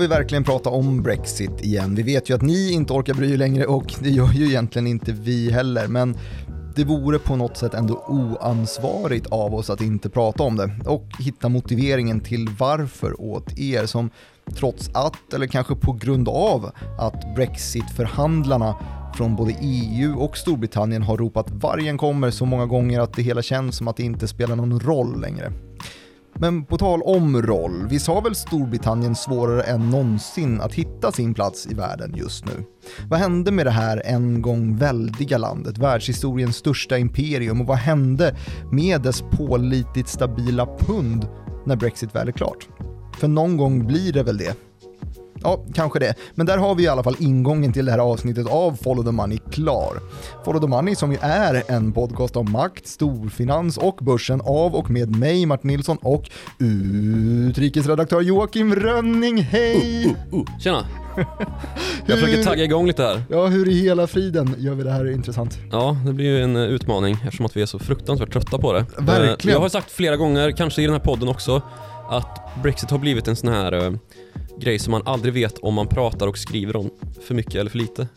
Ska vi verkligen prata om Brexit igen? Vi vet ju att ni inte orkar bry er längre och det gör ju egentligen inte vi heller, men det vore på något sätt ändå oansvarigt av oss att inte prata om det och hitta motiveringen till varför åt er som trots att, eller kanske på grund av, att Brexit-förhandlarna från både EU och Storbritannien har ropat vargen kommer så många gånger att det hela känns som att det inte spelar någon roll längre. Men på tal om roll, vi har väl Storbritannien svårare än någonsin att hitta sin plats i världen just nu? Vad hände med det här en gång väldiga landet, världshistoriens största imperium och vad hände med dess pålitligt stabila pund när Brexit väl är klart? För någon gång blir det väl det. Ja, kanske det. Men där har vi i alla fall ingången till det här avsnittet av Follow the Money klar. Follow the Money som ju är en podcast om makt, storfinans och börsen av och med mig Martin Nilsson och utrikesredaktör Joakim Rönning. Hej! Uh, uh, uh. Tjena! Jag försöker tagga igång lite här. Ja, hur i hela friden gör vi det här intressant? Ja, det blir ju en eh, utmaning eftersom att vi är så fruktansvärt trötta på det. Verkligen. Jag har sagt flera gånger, kanske i den här podden också, att Brexit har blivit en sån här uh, grej som man aldrig vet om man pratar och skriver om för mycket eller för lite.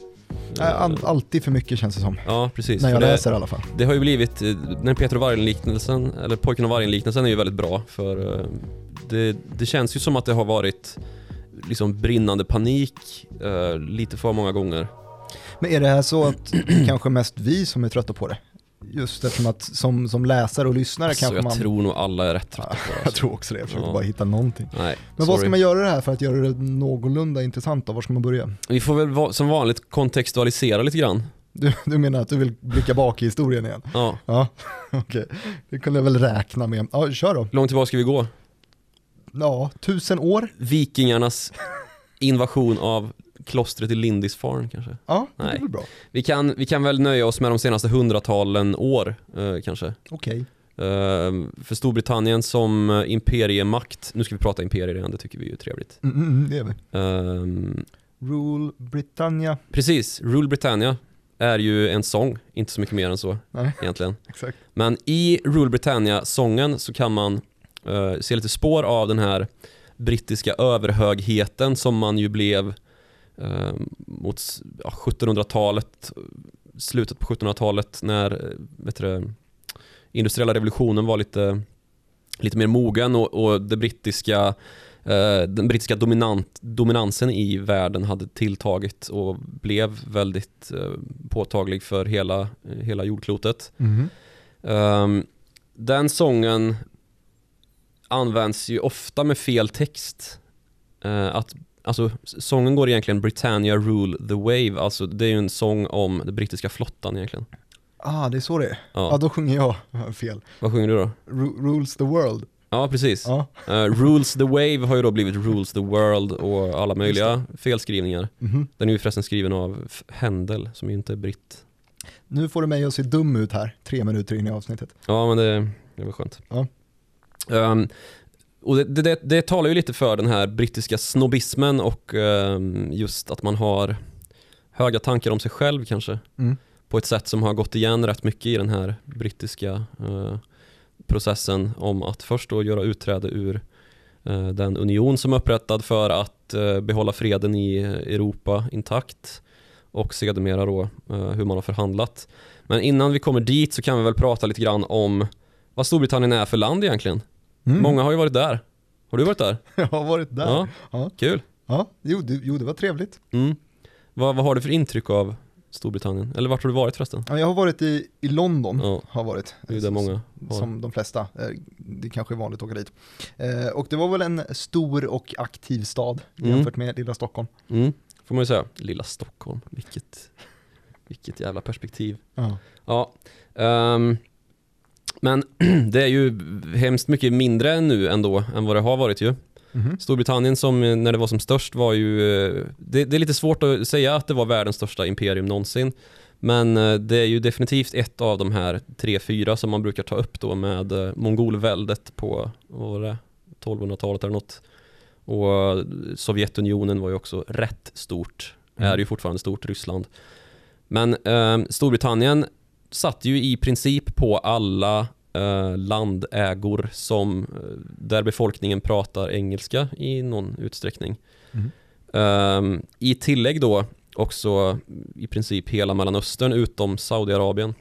All, alltid för mycket känns det som. Ja, precis. När jag det, läser i alla fall. Det har ju blivit, den Peter och vargen-liknelsen, eller pojken och vargen-liknelsen är ju väldigt bra för uh, det, det känns ju som att det har varit liksom brinnande panik uh, lite för många gånger. Men är det här så att kanske mest vi som är trötta på det? Just eftersom att som, som läsare och lyssnare alltså, kanske jag man... Jag tror nog alla är rätt trötta på det. Alltså. Jag tror också det, jag försöker ja. bara hitta någonting. Nej, Men sorry. vad ska man göra det här för att göra det någorlunda intressant då? Var ska man börja? Vi får väl som vanligt kontextualisera lite grann. Du, du menar att du vill blicka bak i historien igen? Ja. Ja, okej. Okay. Det kunde jag väl räkna med. Ja, kör då. Långt tillbaka ska vi gå? Ja, tusen år? Vikingarnas invasion av klostret i Lindisfarne kanske? Ja, det Nej. är väl bra. Vi kan, vi kan väl nöja oss med de senaste hundratalen år eh, kanske. Okej. Eh, för Storbritannien som eh, imperiemakt, nu ska vi prata imperier igen, det tycker vi är trevligt. Mm, mm, det är vi. Ehm, Rule Britannia. precis, Rule Britannia är ju en sång, inte så mycket mer än så Nej, egentligen. exakt. Men i Rule Britannia-sången så kan man eh, se lite spår av den här brittiska överhögheten som man ju blev mot ja, 1700-talet, slutet på 1700-talet när eh, vet du, industriella revolutionen var lite, lite mer mogen och, och det brittiska eh, den brittiska dominant, dominansen i världen hade tilltagit och blev väldigt eh, påtaglig för hela, hela jordklotet. Mhm. Um, den sången används ju ofta med fel text. Uh, att, alltså, sången går egentligen Britannia rule the wave, alltså det är ju en sång om den brittiska flottan egentligen. Ah, det är så det är. Ja, Ja. då sjunger jag fel. Vad sjunger du då? Ru- rules the world. Ja, precis. Ja. Uh, rules the wave har ju då blivit rules the world och alla möjliga felskrivningar. Mhm. Den är ju förresten skriven av Händel som ju inte är britt. Nu får du mig att se dum ut här, tre minuter in i avsnittet. Ja, men det, det var skönt. Ja. Ehm, och det, det, det talar ju lite för den här brittiska snobbismen och ehm, just att man har höga tankar om sig själv kanske. Mm. På ett sätt som har gått igen rätt mycket i den här brittiska eh, processen om att först då göra utträde ur eh, den union som är upprättad för att eh, behålla freden i Europa intakt och sedermera då eh, hur man har förhandlat. Men innan vi kommer dit så kan vi väl prata lite grann om vad Storbritannien är för land egentligen. Mm. Många har ju varit där. Har du varit där? Jag har varit där. Ja, Ja. kul. Ja, jo, det, jo, det var trevligt. Mm. Vad, vad har du för intryck av Storbritannien? Eller vart har du varit förresten? Ja, jag har varit i, i London, Ja, har varit. det är där många har. Som de flesta. Eh, Det kanske är vanligt att åka dit. Eh, Och det var väl en stor och aktiv stad Mm. jämfört med lilla Stockholm. Mm, får man ju säga. Lilla Stockholm, vilket, vilket jävla perspektiv. Ja. Ja, ehm, men det är ju hemskt mycket mindre nu ändå än vad det har varit ju. Mhm. Storbritannien som eh, när det var som störst var ju, eh, det, det är lite svårt att säga att det var världens största imperium någonsin. Men eh, det är ju definitivt ett av de här tre, fyra som man brukar ta upp då med mongolväldet på, vad var det, 1200-talet eller något. Och Sovjetunionen var ju också rätt stort, Mm. är ju fortfarande stort, Ryssland. Men eh, Storbritannien satt ju i princip på alla eh, landägor som, eh, där befolkningen pratar engelska i någon utsträckning. Mm. Ehm, I tillägg då också i princip hela Mellanöstern utom Saudiarabien.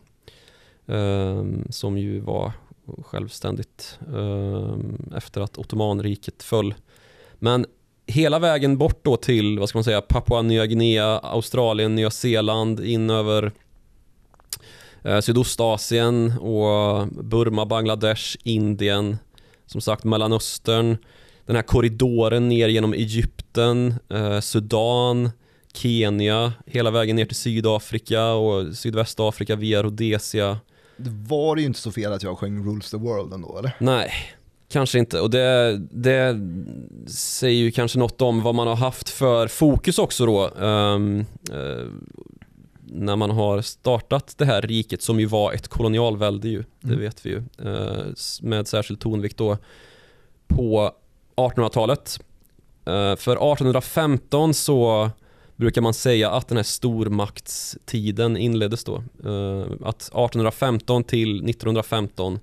Ehm, som ju var självständigt ehm, efter att Ottomanriket föll. Men hela vägen bort då till, vad ska man säga, Papua Nya Guinea, Australien, Nya Zeeland, in över Sydostasien och Burma, Bangladesh, Indien, som sagt Mellanöstern, den här korridoren ner genom Egypten, eh, Sudan, Kenya, hela vägen ner till Sydafrika och Sydvästafrika via Rhodesia. Det var ju inte så fel att jag sjöng Rules the World ändå eller? Nej, kanske inte. Och det, det säger ju kanske något om vad man har haft för fokus också då. ehm, eh, när man har startat det här riket som ju var ett kolonialvälde ju, det Mm. vet vi ju. eh, med särskild tonvikt då på 1800-talet. Eh, för 1815 så brukar man säga att den här stormaktstiden inleddes då. Eh, att 1815 till 1915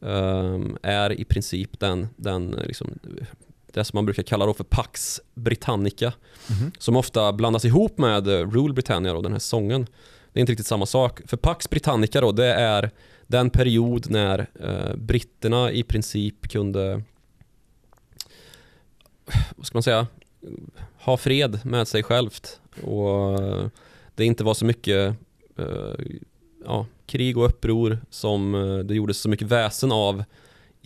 eh, är i princip den, den liksom, det som man brukar kalla då för Pax Britannica Mhm. som ofta blandas ihop med eh, Rule Britannia och den här sången. Det är inte riktigt samma sak. För Pax Britannica då, det är den period när eh, britterna i princip kunde vad ska man säga ha fred med sig självt och eh, det inte var så mycket eh, ja, krig och uppror som eh, det gjordes så mycket väsen av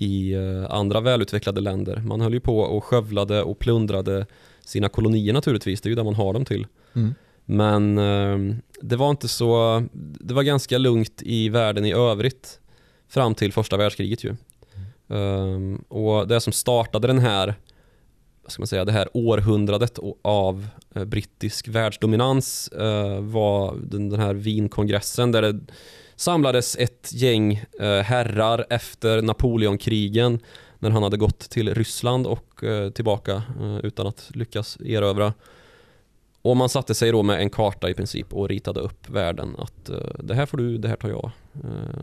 i eh, andra välutvecklade länder. Man höll ju på och skövlade och plundrade sina kolonier naturligtvis, det är ju där man har dem till. Mm. Men eh, det var inte så, det var ganska lugnt i världen i övrigt fram till första världskriget ju. Ehm, och det som startade den här, ska man säga, det här århundradet av eh, brittisk världsdominans eh, var den, den här Wienkongressen där det samlades ett gäng eh, herrar efter Napoleonkrigen när han hade gått till Ryssland och eh, tillbaka eh, utan att lyckas erövra. Och man satte sig då med en karta i princip och ritade upp världen att det här får du, det här tar jag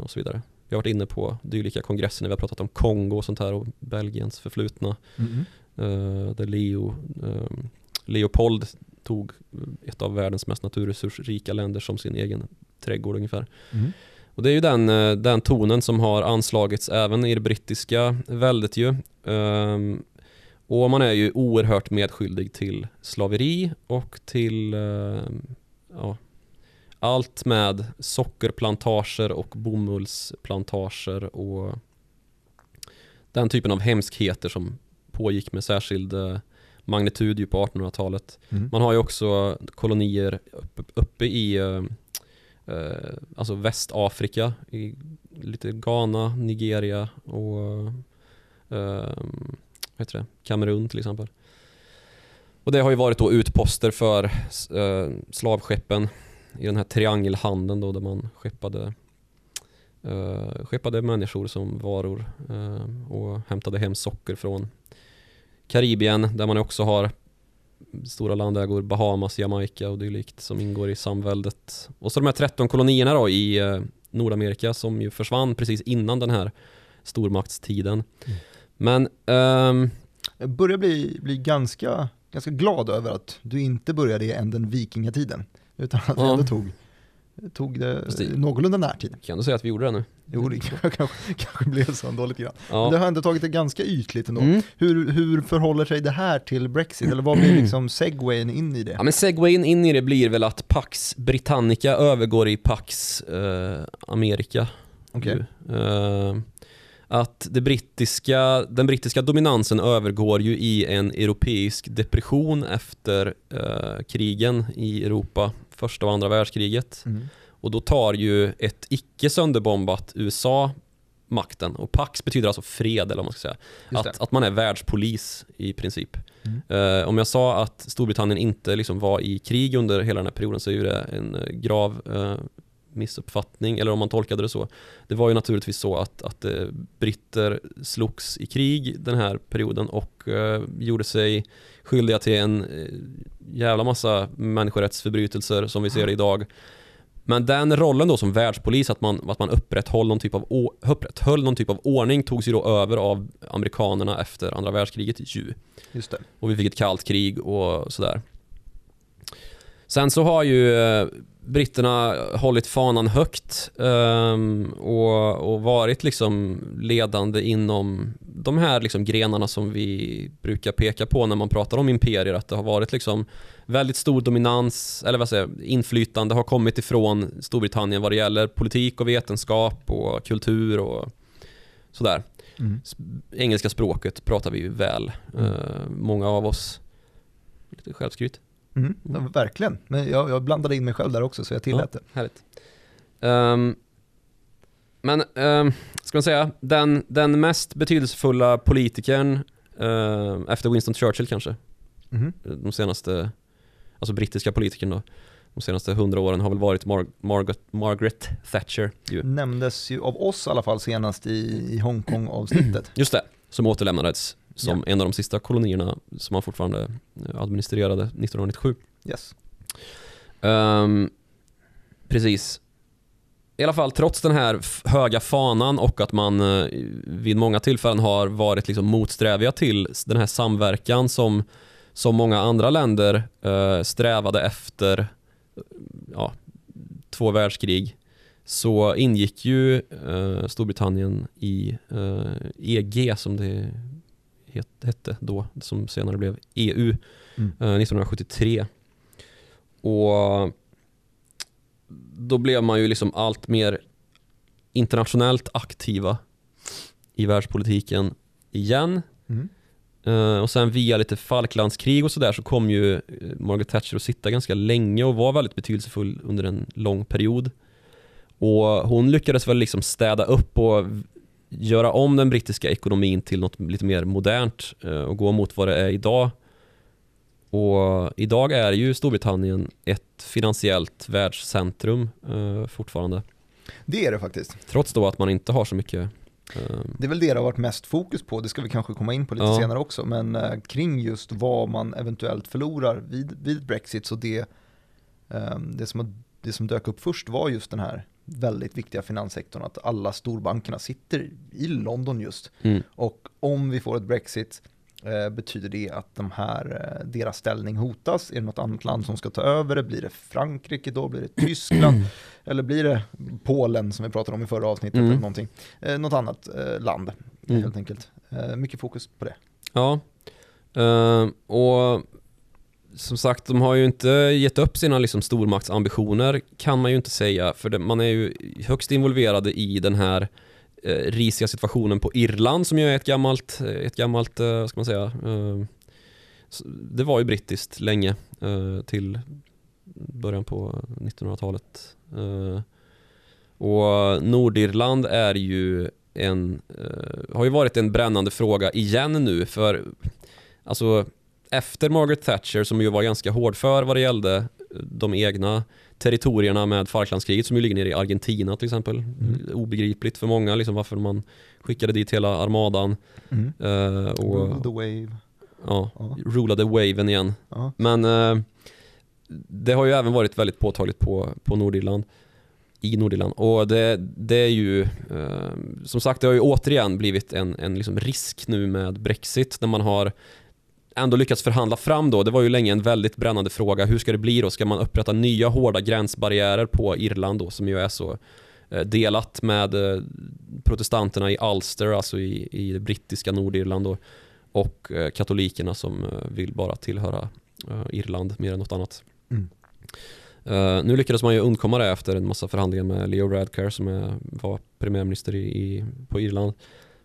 och så vidare. Vi har varit inne på dylika kongresser när vi har pratat om Kongo och sånt här och Belgiens förflutna. Eh, där Leo, Leopold tog ett av världens mest naturresursrika länder som sin egen trädgård ungefär. Mhm. Och det är ju den, eh, den tonen som har anslagits även i det brittiska väldet ju. Ehm, och man är ju oerhört medskyldig till slaveri och till ehm, ja, allt med sockerplantager och bomullsplantager och den typen av hemskheter som pågick med särskild eh, magnitud ju på 1800-talet. Mhm. Man har ju också kolonier uppe, uppe i eh, alltså Västafrika, i lite Ghana, Nigeria och eh, vad heter det? Kamerun till exempel. Och det har ju varit då utposter för eh, slavskeppen i den här triangelhandeln då där man skeppade eh, skeppade människor som varor eh, och hämtade hem socker från Karibien där man också har stora landägor, Bahamas, Jamaica och dylikt som ingår i samväldet. Och så de här 13 kolonierna då i eh, Nordamerika som ju försvann precis innan den här stormaktstiden. Mm. Men ehm, Jag börjar bli, bli ganska, ganska glad över att du inte började i änden vikingatiden, utan att vi Ja. ändå tog, tog det det- någorlunda närtid. kan du säga att vi gjorde det nu? Jo, det kanske, kanske blev så ändå lite grann. Men Ja. det har ändå tagit det ganska ytligt ändå. Mm. Hur, hur förhåller sig det här till Brexit? Eller vad blir liksom segwayen in i det? Ja men segwayen in i det blir väl att Pax Britannica övergår i Pax eh, Amerika. Okej. ju. Eh, att det brittiska, den brittiska dominansen övergår ju i en europeisk depression efter eh, krigen i Europa, första och andra världskriget. Mm. Och då tar ju ett icke sönderbombat USA makten. Och Pax betyder alltså fred eller vad man ska säga. Att, att man är världspolis i princip. Mm. Eh, om jag sa att Storbritannien inte liksom var i krig under hela den här perioden så är det en eh, grav eh, missuppfattning, eller om man tolkade det så. Det var ju naturligtvis så att, att eh, britter slogs i krig den här perioden och gjorde sig skyldiga till en jävla massa människorättsförbrytelser som vi ser det idag. Men den rollen då som världspolis, att man, att man upprätthöll, någon typ av, upprätthöll någon typ av ordning, togs ju då över av amerikanerna efter andra världskriget ju. Just det. Och vi fick ett kallt krig och sådär. Sen så har ju eh, britterna hållit fanan högt ehm, och, och varit liksom ledande inom de här liksom grenarna som vi brukar peka på när man pratar om imperier. Att det har varit liksom väldigt stor dominans, eller vad säger inflytande har kommit ifrån Storbritannien vad det gäller politik och vetenskap och kultur och sådär. Mm. Engelska språket pratar vi ju väl, Mm. eh, många av oss. Lite självskryt. Mm. Ja, verkligen. Men jag, jag blandade in mig själv där också så jag tillät det. Härligt. Ehm, men, um, ska man säga, den, den mest betydelsefulla politikern ehm, efter Winston Churchill kanske, Mhm. de senaste, alltså brittiska politikern då, de senaste hundra åren har väl varit Mar- Margaret, Margaret Thatcher ju. Nämndes ju av oss i alla fall senast i, i Hongkong-avsnittet. Just det, som återlämnades som Ja. en av de sista kolonierna som man fortfarande eh, administrerade 1997. Yes. Ehm, precis. I alla fall trots den här höga fanan och att man eh, vid många tillfällen har varit liksom motsträviga till den här samverkan som, som många andra länder eh, strävade efter eh, ja, två världskrig så ingick ju Storbritannien i EG som det het, hette då, som senare blev EU Mm. eh, 1973. Och då blev man ju liksom allt mer internationellt aktiva i världspolitiken igen. Mm. Eh, och sen via lite Falklandskrig och sådär så kom ju eh, Margaret Thatcher att sitta ganska länge och var väldigt betydelsefull under en lång period. Och hon lyckades väl liksom städa upp och göra om den brittiska ekonomin till något lite mer modernt eh, och gå mot vad det är idag. Och idag är ju Storbritannien ett finansiellt världscentrum eh, fortfarande. Det är det faktiskt. Trots då att man inte har så mycket eh, Det är väl det det har varit mest fokus på, det ska vi kanske komma in på lite Ja. senare också, men kring just vad man eventuellt förlorar vid, vid Brexit, så det, eh, det, som, det som dök upp först var just den här väldigt viktiga finanssektorn, att alla storbankerna sitter i London just. mm, Och om vi får ett Brexit, eh, betyder det att de här, eh, deras ställning hotas? Är det något annat land som ska ta över det? Blir det Frankrike då? Blir det Tyskland? Eller blir det Polen som vi pratade om i förra avsnittet Mm. eller någonting? Eh, något annat eh, land Mm. helt enkelt. Mycket fokus på det. Ja, och som sagt, de har ju inte gett upp sina liksom stormaktsambitioner kan man ju inte säga, för det, man är ju högst involverade i den här eh, risiga situationen på Irland som ju är ett gammalt, eh, ett gammalt, eh, vad ska man säga, eh, det var ju brittiskt länge eh, till början på 1900-talet. Eh, och Nordirland är ju en, eh, har ju varit en brännande fråga igen nu för alltså efter Margaret Thatcher som ju var ganska hård för vad det gällde eh, de egna territorierna med Falklandskriget som ju ligger nere i Argentina till exempel. Mm. Obegripligt för många liksom varför man skickade dit hela armadan Mm. eh, och Rule the wave. ja, Ja. rulade waven igen. Ja. Men eh, det har ju även varit väldigt påtagligt på, på Nordirland i Nordirland och det, det är ju eh, som sagt det har ju återigen blivit en, en liksom risk nu med Brexit när man har ändå lyckats förhandla fram då, det var ju länge en väldigt brännande fråga, hur ska det bli då? Ska man upprätta nya hårda gränsbarriärer på Irland då som ju är så eh, delat med eh, protestanterna i Ulster, alltså i, i det brittiska Nordirland då, och eh, katolikerna som vill bara tillhöra Irland mer än något annat. Mm. Eh, nu lyckades man ju undkomma det efter en massa förhandlingar med Leo Varadkar som är, var premiärminister i, i, på Irland.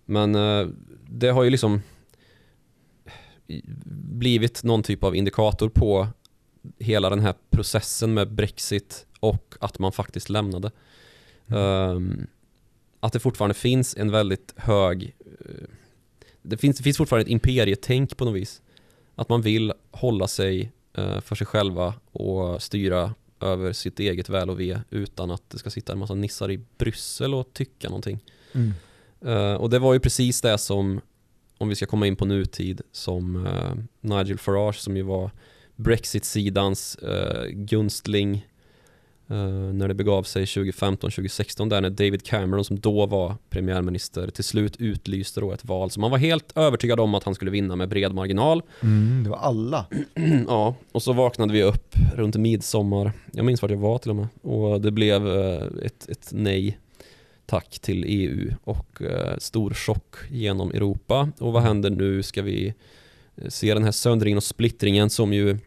Men eh, det har ju liksom blivit någon typ av indikator på hela den här processen med Brexit och att man faktiskt lämnade. Ehm, att det fortfarande finns en väldigt hög eh, det finns, det finns fortfarande ett imperietänk på något vis. Att man vill hålla sig eh, för sig själva och styra över sitt eget väl och ve utan att det ska sitta en massa nissar i Bryssel och tycka någonting. Mm. Eh, och det var ju precis det som, om vi ska komma in på nutid, som eh, Nigel Farage som ju var Brexit-sidans eh, gunstling eh, när det begav sig 2015-2016 där när David Cameron som då var premiärminister till slut utlyste då ett val som man var helt övertygad om att han skulle vinna med bred marginal. Mm, det var alla. ja, och så vaknade vi upp runt midsommar. Jag minns vart jag var till och med. Och det blev ett, ett nej tack till EU och eh, stor chock genom Europa. Och vad händer nu? Ska vi eh, se den här söndringen och splittringen som ju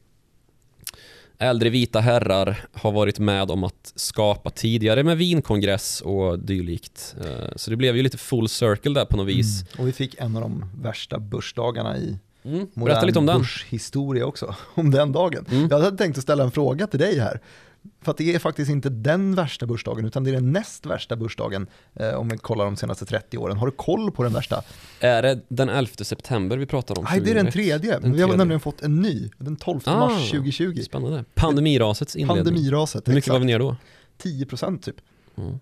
äldre vita herrar har varit med om att skapa tidigare med vinkongress och dylikt. Eh, så det blev ju lite full circle där på något vis. Mm. Och vi fick en av de värsta börsdagarna i Mm. Berätta lite om den. börshistoria också, om den dagen. Mm. Jag hade tänkt att ställa en fråga till dig här. För att det är faktiskt inte den värsta börsdagen, utan det är den näst värsta börsdagen eh, om vi kollar de senaste 30 åren. Har du koll på den värsta? Är det den 11 september vi pratar om? Nej, det är den 2001? tredje. Den vi har tredje. nämligen fått en ny, den 12 Ah, mars 2020. Spännande. Pandemirasets inledning. Pandemiraset, Hur mycket var vi ner då? 10% typ. Mm.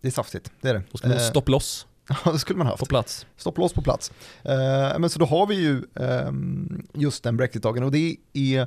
Det är saftigt, det är det. Då skulle man Eh, stopploss Ja, det skulle man haft. på plats. Stopplås på plats. Eh, men så då har vi ju ehm, just den Brexit-dagen och det är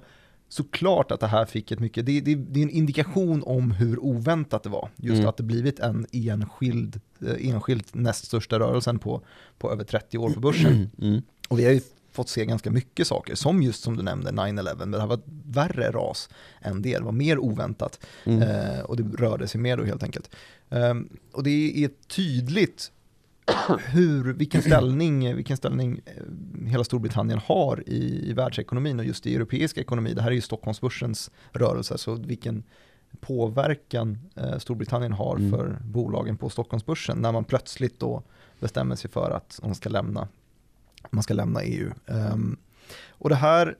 såklart att det här fick ett mycket, det, det, det är en indikation om hur oväntat det var. Just Mm. att det blivit en enskild, eh, enskilt näst största rörelsen på, på över 30 år på börsen. Mm. Och vi har ju fått se ganska mycket saker, som just som du nämnde 9-11, men det här var ett värre ras än det, det var mer oväntat. Mm. Eh, och det rörde sig mer då helt enkelt. Ehm, och det är tydligt hur, vilken ställning, vilken ställning eh, hela Storbritannien har i, i världsekonomin och just i europeisk ekonomi. Det här är ju Stockholmsbörsens rörelse, så vilken påverkan eh, Storbritannien har Mm. för bolagen på Stockholmsbörsen när man plötsligt då bestämmer sig för att de ska lämna, man ska lämna EU. Ehm, och det här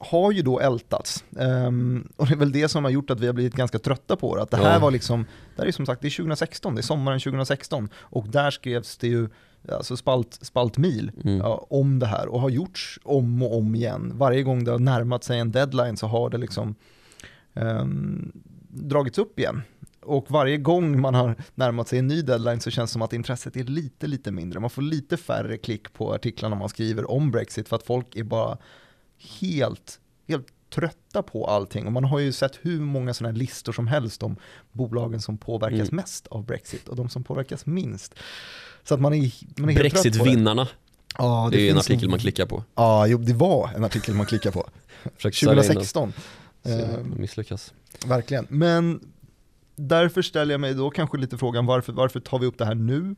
har ju då ältats. Ehm, och det är väl det som har gjort att vi har blivit ganska trötta på det. Att det här Ja. var liksom, det här är som sagt, det är 2016, det är sommaren 2016. Och där skrevs det ju alltså spalt, spaltmil Mm. ja, om det här och har gjorts om och om igen. Varje gång det har närmat sig en deadline så har det liksom ehm, dragits upp igen. Och varje gång man har närmat sig en ny deadline så känns det som att intresset är lite, lite mindre. Man får lite färre klick på artiklarna man skriver om Brexit för att folk är bara helt, helt trötta på allting. Och man har ju sett hur många sådana här listor som helst om bolagen som påverkas Mm. mest av Brexit och de som påverkas minst. Så att man är, man är helt trött på det. Brexit-vinnarna, Ja, det är en artikel en- man klickar på. Ja, jo, det var en artikel man klickar på. Försöker sälja in den, 2016. så Ehm, misslyckas. Verkligen. Men därför ställer jag mig då kanske lite frågan varför, varför tar vi upp det här nu?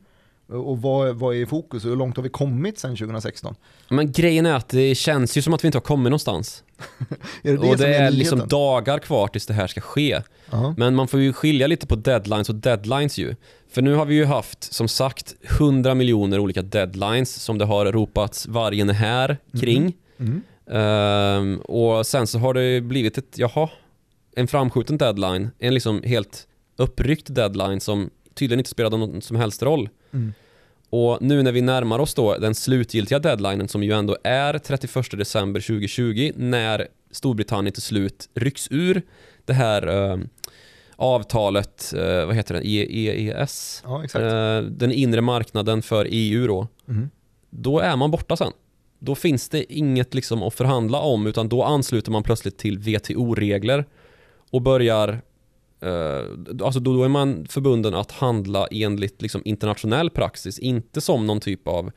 Och vad, vad är i fokus hur långt har vi kommit sedan 2016? Men grejen är att det känns ju som att vi inte har kommit någonstans. Är det det och det är nyheten? liksom dagar kvar tills det här ska ske. Ja. Men man får ju skilja lite på deadlines och deadlines ju. För nu har vi ju haft, som sagt, 100 miljoner olika deadlines som det har ropats vargen är här kring. Mm. Ehm, och sen så har det blivit ett, jaha, en framskjuten deadline, en liksom helt uppryckt deadline som tydligen inte spelade någon som helst roll. Mm. Och nu när vi närmar oss då den slutgiltiga deadlinen som ju ändå är 31 december 2020 när Storbritannien till slut rycks ur det här eh, avtalet, eh, vad heter det, EES, Ja, exakt. eh, den inre marknaden för EU då, Mm. då är man borta sen. Då finns det inget liksom att förhandla om utan då ansluter man plötsligt till WTO-regler och börjar alltså då, då är man förbunden att handla enligt liksom internationell praxis, inte som någon typ av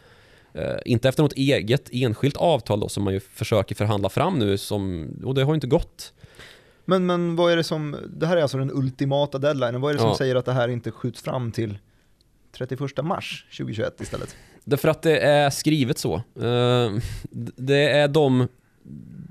eh, inte efter något eget enskilt avtal då som man ju försöker förhandla fram nu som, och det har ju inte gått. Men, men vad är det som, det här är alltså den ultimata deadlinen, vad är det som Ja. säger att det här inte skjuts fram till 31 mars 2021 istället? Därför att det är skrivet så. Eh, Det är de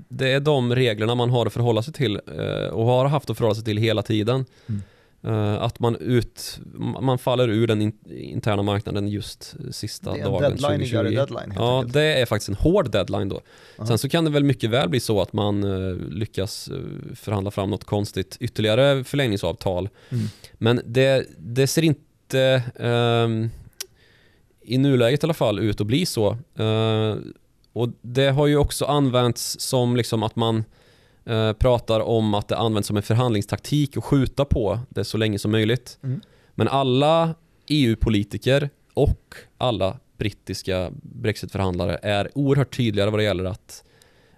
det är de reglerna man har att förhålla sig till eh, och har haft att förhålla sig till hela tiden. Mm. Eh, Att man, ut, man faller ur den in- interna marknaden just sista Det är en dagen deadline-igare 2020. deadline Ja, enkelt. det är faktiskt en hård deadline då. Aha. Sen så kan det väl mycket väl bli så att man eh, lyckas förhandla fram något konstigt ytterligare förlängningsavtal. Mm. Men det, det ser inte ehm, i nuläget i alla fall ut att bli så. Eh, och det har ju också använts som liksom att man eh, pratar om att det används som en förhandlingstaktik och skjuta på det så länge som möjligt. Mm. Men alla EU-politiker och alla brittiska Brexit-förhandlare är oerhört tydligare vad det gäller att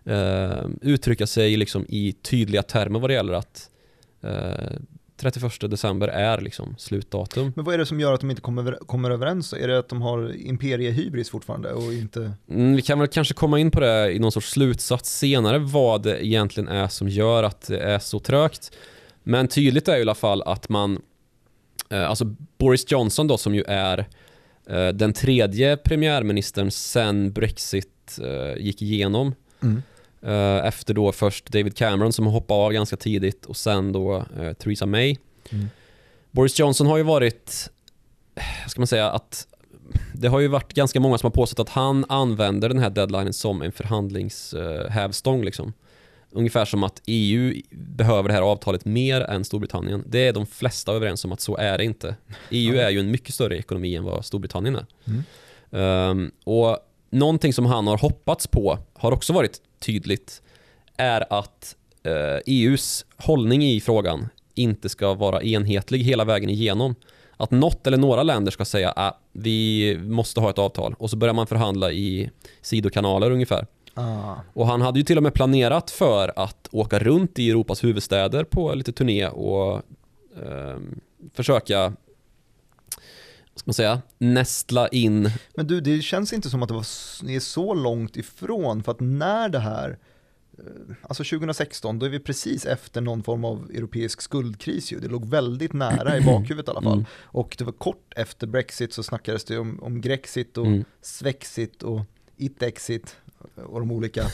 eh, uttrycka sig liksom i tydliga termer vad det gäller att eh, 31 december är liksom slutdatum. Men vad är det som gör att de inte kommer, kommer överens? Är det att de har imperiehybris fortfarande och inte... Mm, vi kan väl kanske komma in på det i någon sorts slutsats senare vad det egentligen är som gör att det är så trögt. Men tydligt är i alla fall att man, eh, alltså Boris Johnson då som ju är eh, den tredje premiärministern sen Brexit eh, gick igenom. Mm. Eh, efter då först David Cameron som hoppade av ganska tidigt och sen då eh, Theresa May. Mm. Boris Johnson har ju varit, ska man säga att det har ju varit ganska många som har påstått att han använder den här deadlinen som en förhandlingshävstång liksom. Ungefär som att EU behöver det här avtalet mer än Storbritannien. Det är de flesta överens om att så är det inte. EU är ju en mycket större ekonomi än vad Storbritannien är. Mm. Um, och någonting som han har hoppats på har också varit tydligt är att EUs hållning i frågan inte ska vara enhetlig hela vägen igenom. Att något eller några länder ska säga att ah, vi måste ha ett avtal och så börjar man förhandla i sidokanaler ungefär. Ah. Och han hade ju till och med planerat för att åka runt i Europas huvudstäder på lite turné och eh, försöka vad ska man säga, nästla in Men du, det känns inte som att det var, är så långt ifrån, för att när det här, eh, alltså 2016, då är vi precis efter någon form av europeisk skuldkris ju. Det låg väldigt nära i bakhuvudet i alla fall. Mm. Och det var kort efter Brexit så snackades det om, om Grexit och Mm. Svexit och Itexit och de olika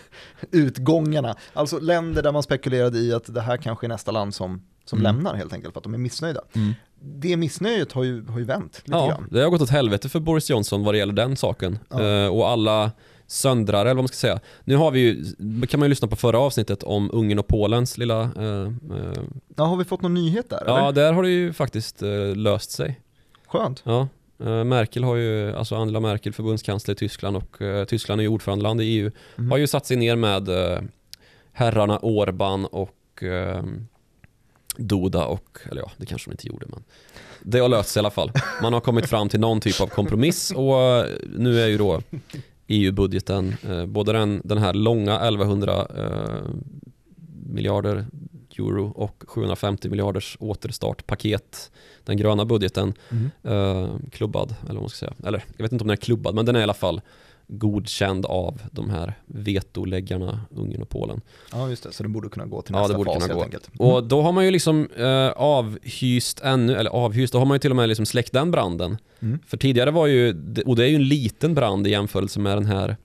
utgångarna. Alltså länder där man spekulerade i att det här kanske är nästa land som, som Mm. lämnar helt enkelt för att de är missnöjda. Det missnöjet har ju, har ju vänt lite Ja, grann. det har gått åt helvete för Boris Johnson vad det gäller den saken. Ja. Eh, och alla söndrare, eller vad man ska säga. Nu har vi ju, kan man ju lyssna på förra avsnittet om Ungern och Polens lilla... eh, Ja, har vi fått någon nyhet där? ja, eller? där har det ju faktiskt eh, löst sig. Skönt. Ja, Merkel har ju, alltså Angela Merkel, förbundskansler i Tyskland och Tyskland är ju ordförandeland i EU, Mm. har ju satt sig ner med herrarna Orban och Doda och, eller ja, det kanske de inte gjorde men det har löst sig i alla fall. Man har kommit fram till någon typ av kompromiss och eh, nu är ju då EU-budgeten, eh, både den, den här långa 1100 eh, miljarder euro och 750 miljarders återstartpaket, den gröna budgeten, Mm. eh, klubbad, eller vad man ska säga. Eller jag vet inte om den är klubbad, men den är i alla fall godkänd av de här vetoläggarna Ungern och Polen. Ja, just det. Så det borde kunna gå till Ja, nästa det borde fas helt gå. enkelt. Och då har man ju liksom eh, avhyst ännu, eller avhyst, då har man ju till och med liksom släckt den branden. Mm. För tidigare var ju, och det är ju en liten brand i jämförelse med den här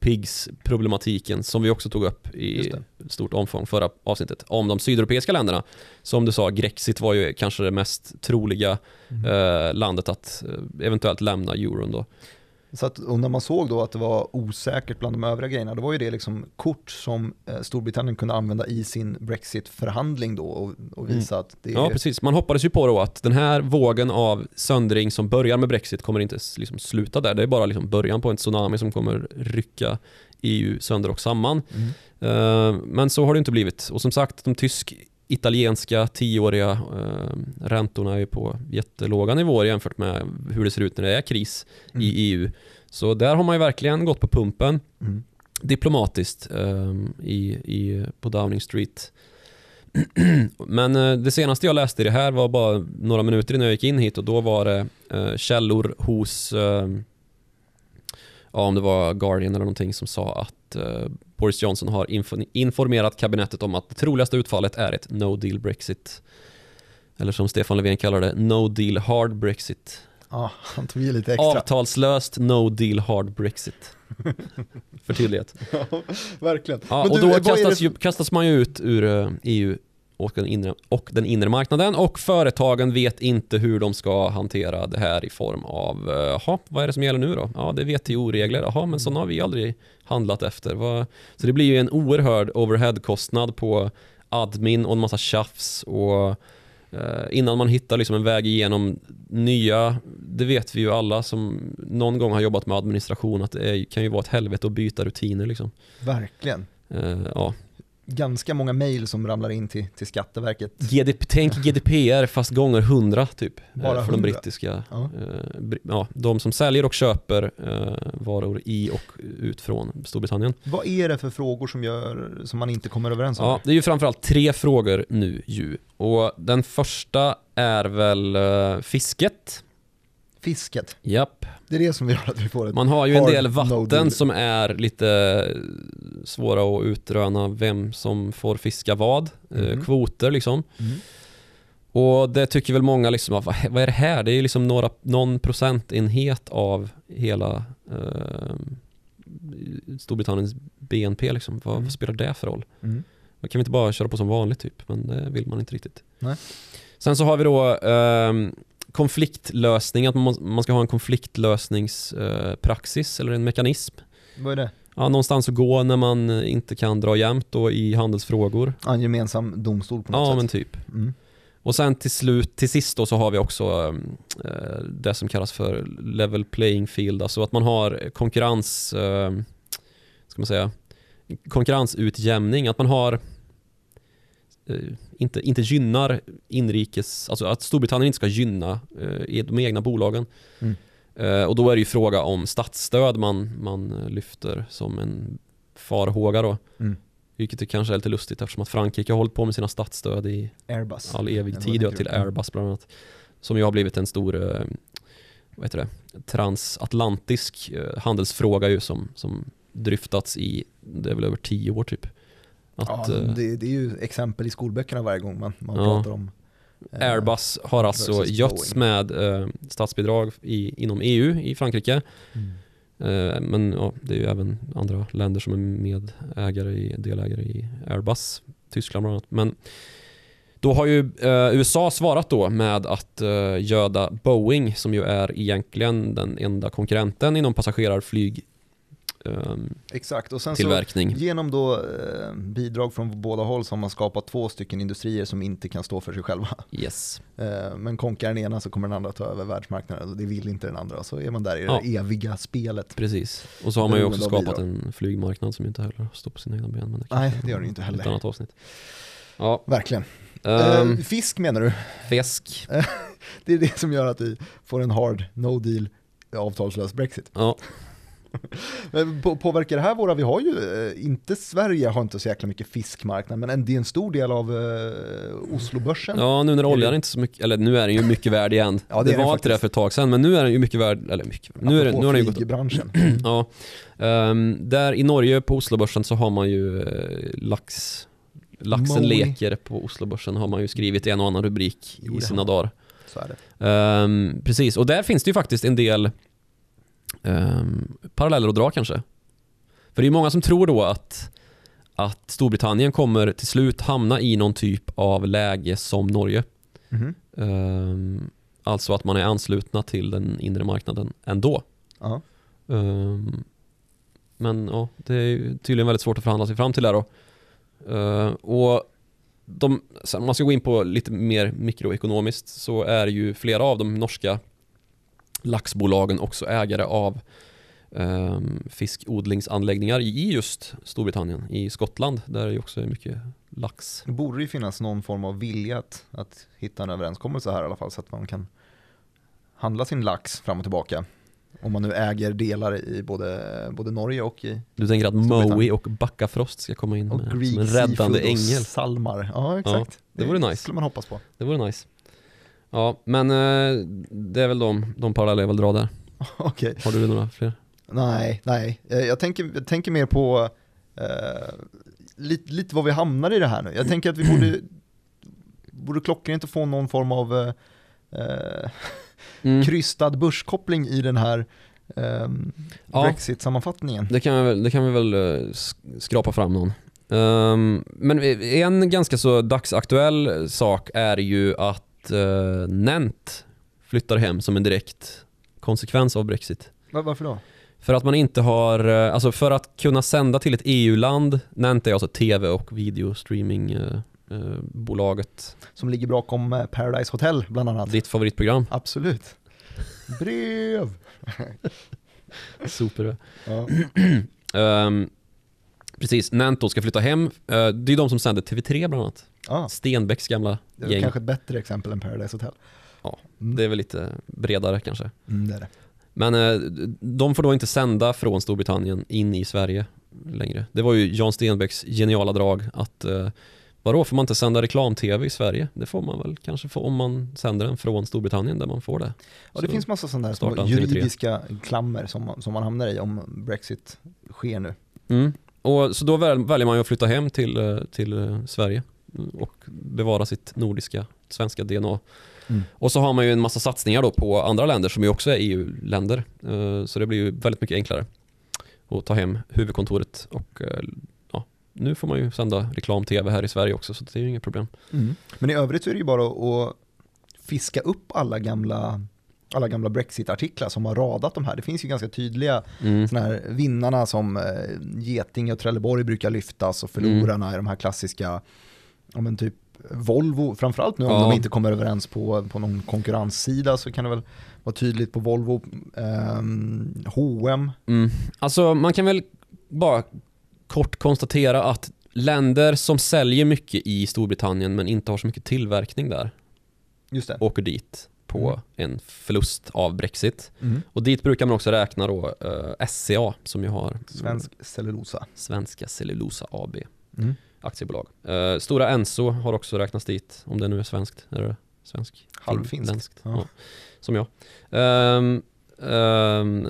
PIGS-problematiken som vi också tog upp i stort omfång förra avsnittet om de sydeuropeiska länderna. Som du sa, Grexit var ju kanske det mest troliga Mm. eh, landet att eh, eventuellt lämna euron då. Så att, och när man såg då att det var osäkert bland de övriga grejerna, då var ju det liksom kort som eh, Storbritannien kunde använda i sin Brexit-förhandling då och, och visa att det är... Ja, precis. Man hoppades ju på då att den här vågen av söndring som börjar med Brexit kommer inte liksom sluta där. Det är bara liksom början på en tsunami som kommer rycka EU sönder och samman. Mm. Eh, Men så har det inte blivit. Och som sagt, de tysk-italienska tioåriga eh, räntorna är på jättelåga nivåer jämfört med hur det ser ut när det är kris Mm. i EU. Så där har man ju verkligen gått på pumpen Mm. diplomatiskt eh, i, i, på Downing Street. Men eh, det senaste jag läste i det här var bara några minuter innan jag gick in hit och då var det eh, källor hos, eh, ja om det var Guardian eller någonting som sa att eh, Boris Johnson har info- informerat kabinettet om att det troligaste utfallet är ett no deal Brexit. Eller som Stefan Löfven kallar det, no deal hard Brexit. Ja, han tog lite extra. Avtalslöst no deal hard Brexit. För tydlighet. Ja, verkligen. Ja, och du, då det kastas, som- ju, kastas man ju ut ur eh, EU och den, inre, och den inre marknaden och företagen vet inte hur de ska hantera det här i form av, eh, jaha, vad är det som gäller nu då? Ja, det är WTO-regler, jaha, men sådana har vi aldrig handlat efter. Så det blir ju en oerhörd overhead-kostnad på admin och en massa tjafs och eh, innan man hittar liksom en väg igenom nya, det vet vi ju alla som någon gång har jobbat med administration att det kan ju vara ett helvete att byta rutiner liksom. Verkligen. Eh, ja. Ganska många mejl som ramlar in till, till Skatteverket. GDP, tänk GDPR fast gånger 100 typ. eh, Bara för de 100? brittiska, Ja. eh, ja, de som säljer och köper eh, varor i och ut från Storbritannien. Vad är det för frågor som, gör, som man inte kommer överens om? Ja, det är ju framförallt tre frågor nu ju. Och den första är väl eh, fisket. Fisket, Japp. det är det som gör att vi får ett... Man har ju en del no vatten deal. som är lite svåra att utröna vem som får fiska vad. Eh, Mhm. Kvoter liksom. Mm. Och det tycker väl många liksom, vad, är det här? Det är ju liksom några, någon procentenhet av hela eh, Storbritanniens BNP liksom. Vad, Mm. vad spelar det för roll? Mm. Man kan vi inte bara köra på som vanligt typ, men det vill man inte riktigt. Nej. Sen så har vi då ehm, konfliktlösning, att man, ska ha en konfliktlösningspraxis eller en mekanism. Vad är det? Ja, någonstans att gå när man inte kan dra jämnt då i handelsfrågor. Ja, En gemensam domstol på något Ja, sätt? men typ. Mm. Och sen till slut, till sist då så har vi också ehm, eh, det som kallas för level playing field, alltså att man har konkurrens, eh, ska man säga, konkurrensutjämning, att man har eh, inte, inte gynnar inrikes, alltså att Storbritannien inte ska gynna eh, de egna bolagen. Mm. Eh, och då är det ju fråga om statsstöd man, man eh, lyfter som en farhåga då. Mm. Vilket kanske är lite lustigt eftersom att Frankrike har hållit på med sina statsstöd i Airbus. all evig tid ja, till? Mm. Airbus bland annat. Som ju har blivit en stor eh, vad heter det, transatlantisk eh, handelsfråga ju som, som dryftats i, det är väl över tio år typ. Att, ja, eh, det, det är ju exempel i skolböckerna varje gång man, man Ja. pratar om eh, Airbus har alltså götts med eh, statsbidrag i, inom EU i Frankrike. Mm. Eh, men ja, det är ju även andra länder som är medägare i, delägare i Airbus, Tyskland bland annat. Men då har ju eh, USA svarat då med att eh, göda Boeing som ju är egentligen den enda konkurrenten inom passagerarflyg Exakt, och sen tillverkning. så genom då eh, bidrag från båda håll så har man skapat två stycken industrier som inte kan stå för sig själva. Yes. Eh, men konkar den ena så kommer den andra ta över världsmarknaden och det vill inte den andra. Så är man där i Ja. det eviga spelet. Precis. Och så har man ju också skapat en flygmarknad som inte heller står på sina egna ben. Men det Nej, det gör den ju inte Ett heller. annat avsnitt. Ja, Verkligen. ehm, eh, fisk menar du? fisk. Det är det som gör att vi får en hard no deal avtalslös Brexit. Ja, Men på, påverkar det här våra, vi har ju, eh, inte Sverige har inte så jäkla mycket fiskmarknad, men en, det är en stor del av eh, Oslobörsen. Ja, nu när Är oljan det- inte så mycket, eller nu är den ju mycket värd igen. Ja, det det är var inte det för ett tag sedan, men nu är den ju mycket värd, eller mycket, nu, är nu har den ju gått upp. flygbranschen. Ja. Ehm, där i Norge på Oslobörsen så har man ju eh, lax, laxen Moe. leker på Oslobörsen har man ju skrivit en och annan rubrik Jo, i sina dagar. Är. Ehm, precis, och där finns det ju faktiskt en del um, paralleller att dra kanske. För det är många som tror då att, att Storbritannien kommer till slut hamna i någon typ av läge som Norge. Mhm. Ehm, alltså att man är anslutna till den inre marknaden ändå. Ja. Ehm, men ja, det är tydligen väldigt svårt att förhandla sig fram till det då. Ehm, och de, om man ska gå in på lite mer mikroekonomiskt så är ju flera av de norska laxbolagen också ägare av um, fiskodlingsanläggningar i just Storbritannien, i Skottland där det också är mycket lax. Det borde ju finnas någon form av vilja att, att hitta en överenskommelse här i alla fall så att man kan handla sin lax fram och tillbaka. Om man nu äger delar i både, både Norge och i Du tänker att. Moe och Backafrost ska komma in och med, som Greek en räddande Seafood och ängel. Salmar. Ja, exakt. det vore nice. skulle man hoppas på. Det vore nice. Ja, men eh, det är väl de, de paralleller jag vill dra där. Okej. Har du några fler? Nej, nej. Eh, Jag tänker, jag tänker mer på eh, lite, lite vad vi hamnar i det här nu. Jag tänker att vi borde, borde klockrent få någon form av eh, eh, Mm. krystad börskoppling i den här eh, Ja. Brexit-sammanfattningen. Det kan, vi det kan vi väl eh, sk- skrapa fram någon. Ehm, men en ganska så dagsaktuell sak är ju att uh, Nent flyttar hem som en direkt konsekvens av Brexit. Va- Varför då? För att man inte har, eh, alltså för att kunna sända till ett EU-land, Nent är alltså tv och videostreamingbolaget, Som ligger bakom eh, Paradise Hotel bland annat. ditt favoritprogram. Absolut. Brev! Super. Ja. Ehm, Precis, Nanto ska flytta hem. Eh, Det är de som sänder TV3 bland annat. Ah, Stenbecks gamla det är gäng. kanske ett bättre exempel än Paradise Hotel. Ja, Mm. Det är väl lite bredare kanske. Mm, det är det. Men eh, de får då inte sända från Storbritannien in i Sverige längre. Det var ju Jan Stenbecks geniala drag att eh, vadå, får man inte sända reklam-tv i Sverige? Det får man väl kanske få om man sänder den från Storbritannien där man får det. Ja, det Så finns massa sådana där små han TV3. juridiska klammer som man, som man hamnar i om Brexit sker nu. Mm. Och, så då väl, väljer man ju att flytta hem till, eh, till Sverige och bevara sitt nordiska, svenska DNA. Mm. Och så har man ju en massa satsningar då på andra länder som ju också är EU-länder. Eh, Så det blir ju väldigt mycket enklare att ta hem huvudkontoret och eh, ja, nu får man ju sända reklam-tv här i Sverige också så det är ju inget problem. Men i övrigt så är det ju bara att fiska upp alla gamla alla gamla Brexit-artiklar som har radat de här. Det finns ju ganska tydliga Mm. såna här vinnarna som eh, Getinge och Trelleborg brukar lyftas och förlorarna Mm. är de här klassiska, ja men typ Volvo, framförallt nu om Ja. de inte kommer överens på, på någon konkurrenssida så kan det väl vara tydligt på Volvo, ehm, H&M Mm. Alltså man kan väl bara kort konstatera att länder som säljer mycket i Storbritannien men inte har så mycket tillverkning där just det. åker dit på Mm. en förlust av Brexit. Mm. Och dit brukar man också räkna då eh, SCA som ju har Svensk cellulosa. Svenska Cellulosa AB Mm. Aktiebolag. Eh, Stora Enso har också räknats dit, om det nu är svenskt. Är det svensk? Halvfinskt. Ja. Ja. Som jag. Ehm, ehm,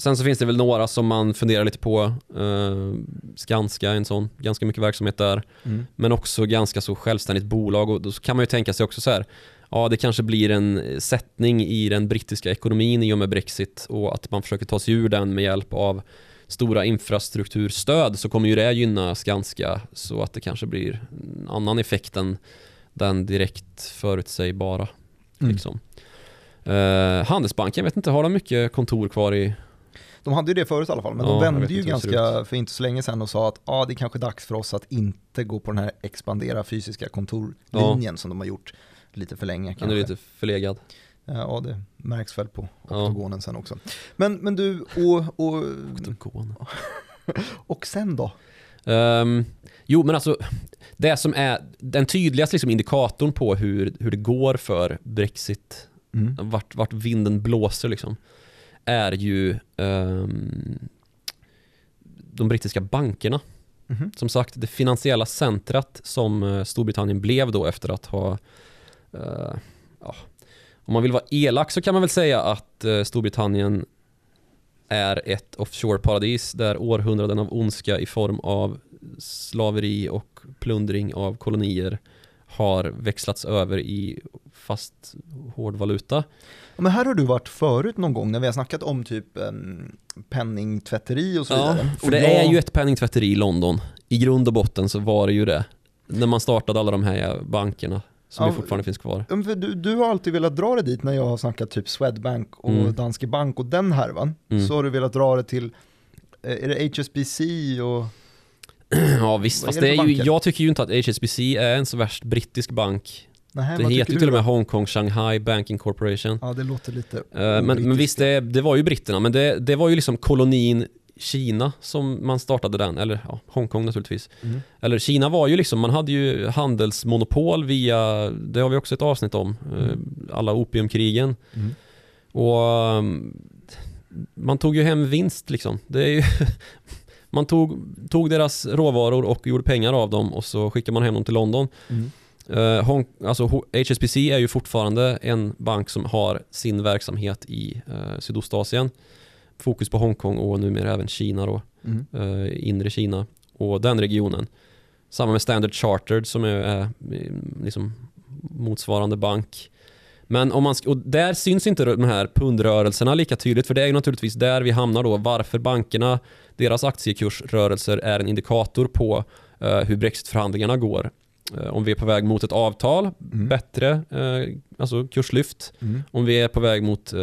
sen så finns det väl några som man funderar lite på. Uh, Skanska är en sån, ganska mycket verksamhet där. Mm. Men också ganska så självständigt bolag och då kan man ju tänka sig också så här. Ja, det kanske blir en sättning i den brittiska ekonomin i och med Brexit och att man försöker ta sig ur den med hjälp av stora infrastrukturstöd så kommer ju det gynna Skanska så att det kanske blir en annan effekt än den direkt förutsägbara. Mm. Liksom. Eh, Handelsbanken, vet inte, har de mycket kontor kvar i... De hade ju det förut i alla fall, men Ja, de jag vände ju ganska för inte så länge sedan och sa att ah, det är kanske dags för oss att inte gå på den här expandera fysiska kontorlinjen som de har gjort lite för länge Den är lite förlegad. Ja, det märks väl på Ja. oktogonen sen också. Men, men du, och, och, Oktogon. och sen då? Ehm, jo, men alltså det som är den tydligaste liksom, indikatorn på hur, hur det går för Brexit, Mm. vart, vart vinden blåser liksom, är ju ehm, de brittiska bankerna. Mhm. Som sagt, det finansiella centrat som eh, Storbritannien blev då efter att ha eh, ja, om man vill vara elak så kan man väl säga att eh, Storbritannien är ett offshore-paradis där århundraden av ondska i form av slaveri och plundring av kolonier har växlats över i fast hårdvaluta. Ja, men här har du varit förut någon gång när vi har snackat om typ um, penningtvätteri och så Ja, vidare. för det jag- är ju ett penningtvätteri i London. I grund och botten så var det ju det. När man startade alla de här bankerna som Ja, fortfarande finns kvar. Du, du har alltid velat dra det dit när jag har snackat typ Swedbank och Mm. Danske Bank och den härvan. Mm. Så har du velat dra det till, eh, är det HSBC och Ja visst, fast det det är ju, jag tycker ju inte att HSBC är en så värst brittisk bank. Nej, Det heter ju till och med Hong Kong Shanghai Banking Corporation. Ja, det låter lite Eh, men, men visst, det, det var ju britterna, men det, det var ju liksom kolonin Kina som man startade den, eller ja, Hongkong naturligtvis. Mm. Eller Kina var ju liksom, man hade ju handelsmonopol via, det har vi också ett avsnitt om, eh, alla opiumkrigen. Mm. Och um, man tog ju hem vinst liksom. Det är ju man tog, tog deras råvaror och gjorde pengar av dem och så skickade man hem dem till London. Mm. Eh, Hong, alltså HSBC är ju fortfarande en bank som har sin verksamhet i uh, Sydostasien. Fokus på Hongkong och numera även Kina då, Mm. eh, inre Kina och den regionen. Samma med Standard Chartered som är, är eh, liksom motsvarande bank. Men om man, och där syns inte de här pundrörelserna lika tydligt för det är ju naturligtvis där vi hamnar då varför bankerna, deras aktiekursrörelser är en indikator på eh, hur brexitförhandlingarna går. Eh, om vi är på väg mot ett avtal, Mm. bättre eh, alltså kurslyft. Mm. Om vi är på väg mot eh,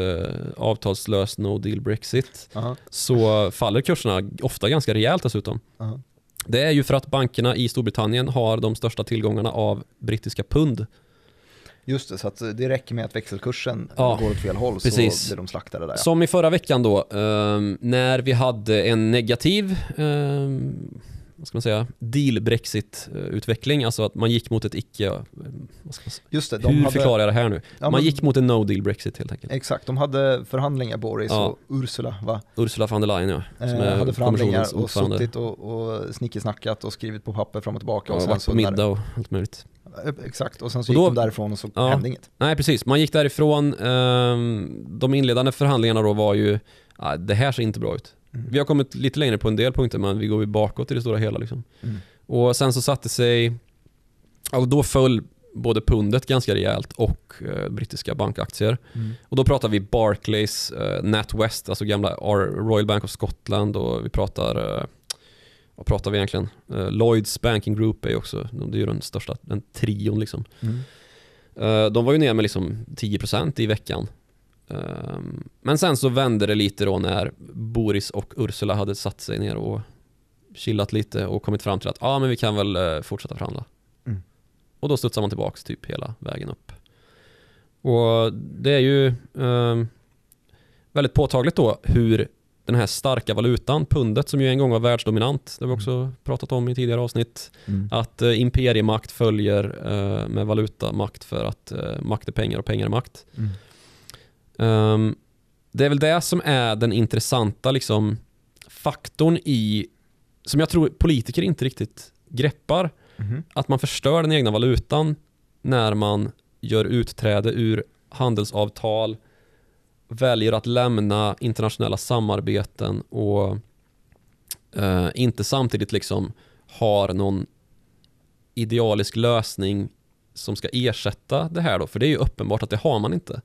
avtalslös no deal brexit Ja, så faller kurserna ofta ganska rejält dessutom. ja. Det är ju för att bankerna i Storbritannien har de största tillgångarna av brittiska pund. Just det, så att det räcker med att växelkursen Ja, går åt fel håll precis. så blir de slaktade där. Ja. Som i förra veckan då, ehm, när vi hade en negativ ehm, vad ska man säga, deal-Brexit-utveckling, alltså att man gick mot ett icke, eh, Just det, de hur hade, förklarar jag det här nu? Ja, man gick mot en no-deal-Brexit helt enkelt. Exakt, de hade förhandlingar Boris Ja. och Ursula va? Ursula von der Leyen ja, som Eh, hade förhandlingar och suttit och, och snickesnackat och skrivit på papper fram och tillbaka. Ja, och sen varit på middag och allt möjligt. När, exakt, och sen så Och gick då- de därifrån och så Ja. hände inget. Nej precis, man gick därifrån, ehm, de inledande förhandlingarna då var ju, det här ser inte bra ut. Mm. Vi har kommit lite längre på en del punkter men vi går ju bakåt i det stora hela liksom. Mm. Och sen så satte sig, alltså då föll både pundet ganska rejält och eh, brittiska bankaktier. Mm. Och då pratar vi Barclays, eh, NatWest, alltså gamla Royal Bank of Scotland och vi pratar, eh, vad pratar vi egentligen? Eh, Lloyds Banking Group är ju också, de- det är ju den största, den trion liksom. Mm. Eh, De var ju ner med liksom 10% i veckan. Ehm, Men sen så vände det lite då när Boris och Ursula hade satt sig ner och chillat lite och kommit fram till att ja men vi kan väl eh, fortsätta förhandla. Mm. Och då studsar man tillbaks typ hela vägen upp. Och det är ju ehm, väldigt påtagligt då hur den här starka valutan, pundet som ju en gång var världsdominant, det har vi också pratat om i tidigare avsnitt, Mm. att eh, imperiemakt följer eh, med valutamakt för att eh, makt är pengar och pengar är makt. Mm. Ehm, det är väl det som är den intressanta liksom, faktorn i, som jag tror politiker inte riktigt greppar, Mhm. att man förstör den egna valutan när man gör utträde ur handelsavtal, väljer att lämna internationella samarbeten och eh, inte samtidigt liksom har någon idealisk lösning som ska ersätta det här då, för det är ju uppenbart att det har man inte.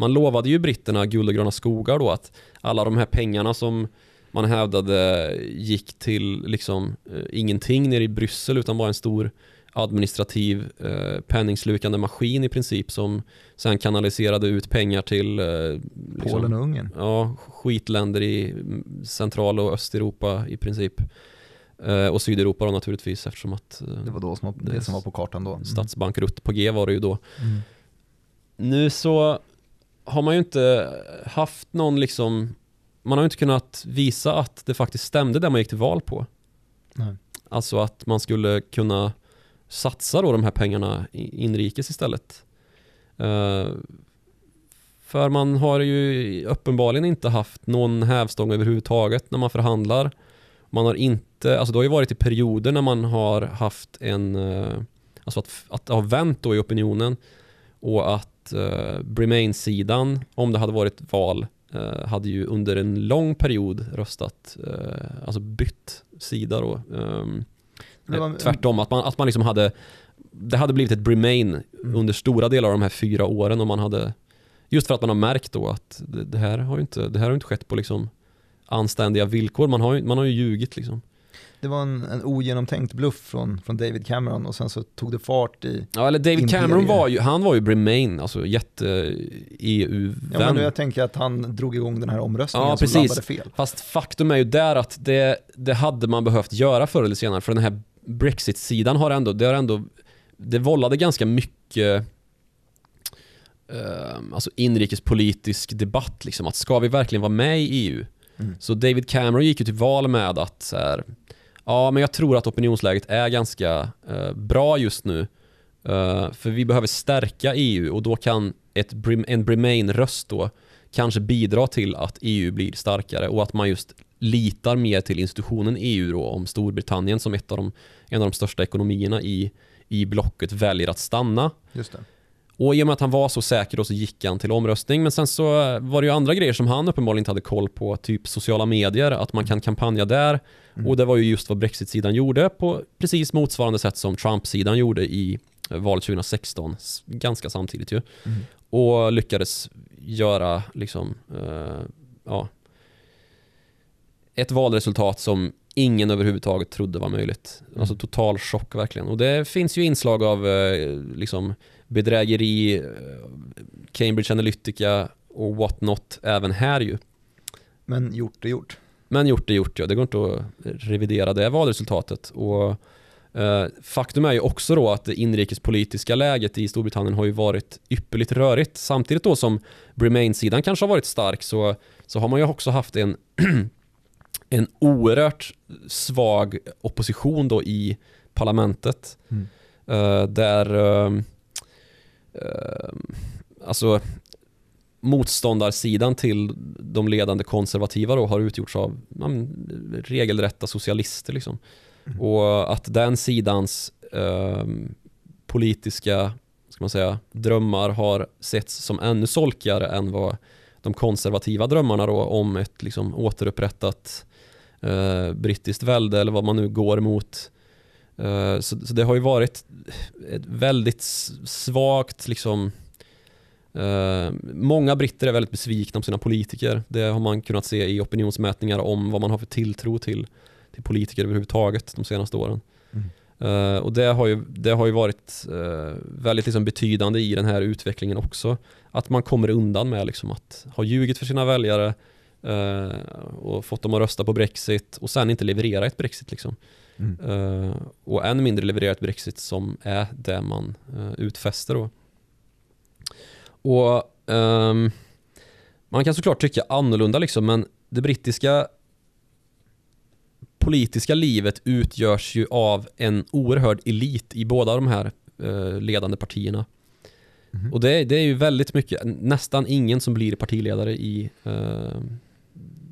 Man lovade ju britterna guld och gröna skogar då att alla de här pengarna som man hävdade gick till liksom eh, ingenting nere i Bryssel utan bara en stor administrativ eh, penningslukande maskin i princip som sen kanaliserade ut pengar till eh, liksom, Polen och Ungern. Ja, skitländer i central och östeuropa i princip. Eh, och Sydeuropa då naturligtvis eftersom att eh, Det var då som, det Det- som var på kartan då. Mm. statsbankrutt på G var det ju då. Mm. Nu så har man ju inte haft någon liksom man har ju inte kunnat visa att det faktiskt stämde det man gick till val på. Nej. Alltså att man skulle kunna satsa då de här pengarna inrikes istället. Eh, för man har ju uppenbarligen inte haft någon hävstång överhuvudtaget när man förhandlar. Man har inte, alltså det har ju varit i perioder när man har haft en, eh, alltså att, att det har vänt då i opinionen och att uh, Remain-sidan, om det hade varit val, eh, hade ju under en lång period röstat, eh, alltså bytt sida då. Ehm, var- Eh, Tvärtom, att man, att man liksom hade Det hade blivit ett remain Mm. under stora delar av de här fyra åren om man hade Just för att man har märkt då att det, det här har ju inte, det här har inte skett på liksom anständiga villkor. Man har ju, man har ju ljugit liksom. Det var en, en ogenomtänkt bluff från, från David Cameron och sen så tog det fart i, Ja, eller David Imperier. Cameron var ju, han var ju remain, alltså jätte ja men jag tänker att han drog igång den här omröstningen Ja, som precis. landade fel. Fast faktum är ju där att det, det hade man behövt göra förr eller senare för den här Brexit-sidan har ändå, det har ändå, det vållade ganska mycket eh, alltså inrikespolitisk debatt liksom, att ska vi verkligen vara med i EU? Mm. Så David Cameron gick ju till val med att så här, ja men jag tror att opinionsläget är ganska eh, bra just nu. Eh, för vi behöver stärka EU och då kan ett, en Remain-röst då kanske bidra till att EU blir starkare och att man just litar mer till institutionen EU då om Storbritannien som ett av de, en av de största ekonomierna i, i blocket väljer att stanna. Just det. Och i och med att han var så säker då så gick han till omröstning. Men sen så var det ju andra grejer som han uppenbarligen inte hade koll på. Typ sociala medier, att man kan kampanja där. Mm. Och det var ju just vad Brexit-sidan gjorde på precis motsvarande sätt som Trump-sidan gjorde i valet 2016. s- Ganska samtidigt ju. Mm. Och lyckades göra liksom, eh, ja, ett valresultat som ingen överhuvudtaget trodde var möjligt. Mm. Alltså total chock verkligen. Och det finns ju inslag av eh, liksom bedrägeri, eh, Cambridge Analytica och what not även här ju. Men gjort är gjort. Men gjort är gjort ja, det går inte att revidera det valresultatet. Och eh, faktum är ju också då att det inrikespolitiska läget i Storbritannien har ju varit ypperligt rörigt. Samtidigt då som Remain-sidan kanske har varit stark så, så har man ju också haft en en oerhört svag opposition då i parlamentet. Mm. Eh, där uh, alltså motståndarsidan till de ledande konservativa då har utgjorts av man, regelrätta socialister liksom. Mm. Och att den sidans uh, politiska ska man säga, drömmar har setts som ännu solkigare än vad de konservativa drömmarna då om ett liksom återupprättat uh, brittiskt välde eller vad man nu går mot Eh, så, så, det har ju varit ett väldigt svagt liksom Uh, många britter är väldigt besvikna på sina politiker. Det har man kunnat se i opinionsmätningar om vad man har för tilltro till, till politiker överhuvudtaget de senaste åren. Mm. Uh, och det har ju, det har ju varit uh, väldigt liksom betydande i den här utvecklingen också. Att man kommer undan med liksom att ha ljugit för sina väljare och fått dem att rösta på Brexit och sen inte leverera ett Brexit. Liksom. Mm. Uh, och än mindre leverera ett Brexit som är det man uh, utfäster då. Och um, man kan såklart tycka annorlunda liksom, men det brittiska politiska livet utgörs ju av en oerhörd elit i båda de här uh, ledande partierna. Mm. Och det, det, är ju väldigt mycket, nästan ingen som blir partiledare i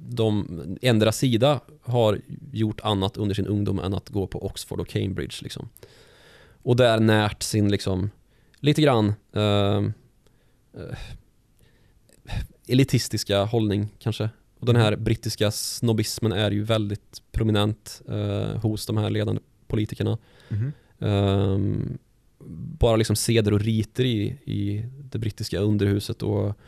de, ändra sida har gjort annat under sin ungdom än att gå på Oxford och Cambridge. Liksom. Och där närt sin, liksom, lite grann uh, uh, elitistiska hållning kanske. Och den här brittiska snobbismen är ju väldigt prominent uh, hos de här ledande politikerna. Mm -hmm. bara liksom seder och riter i, i det brittiska underhuset och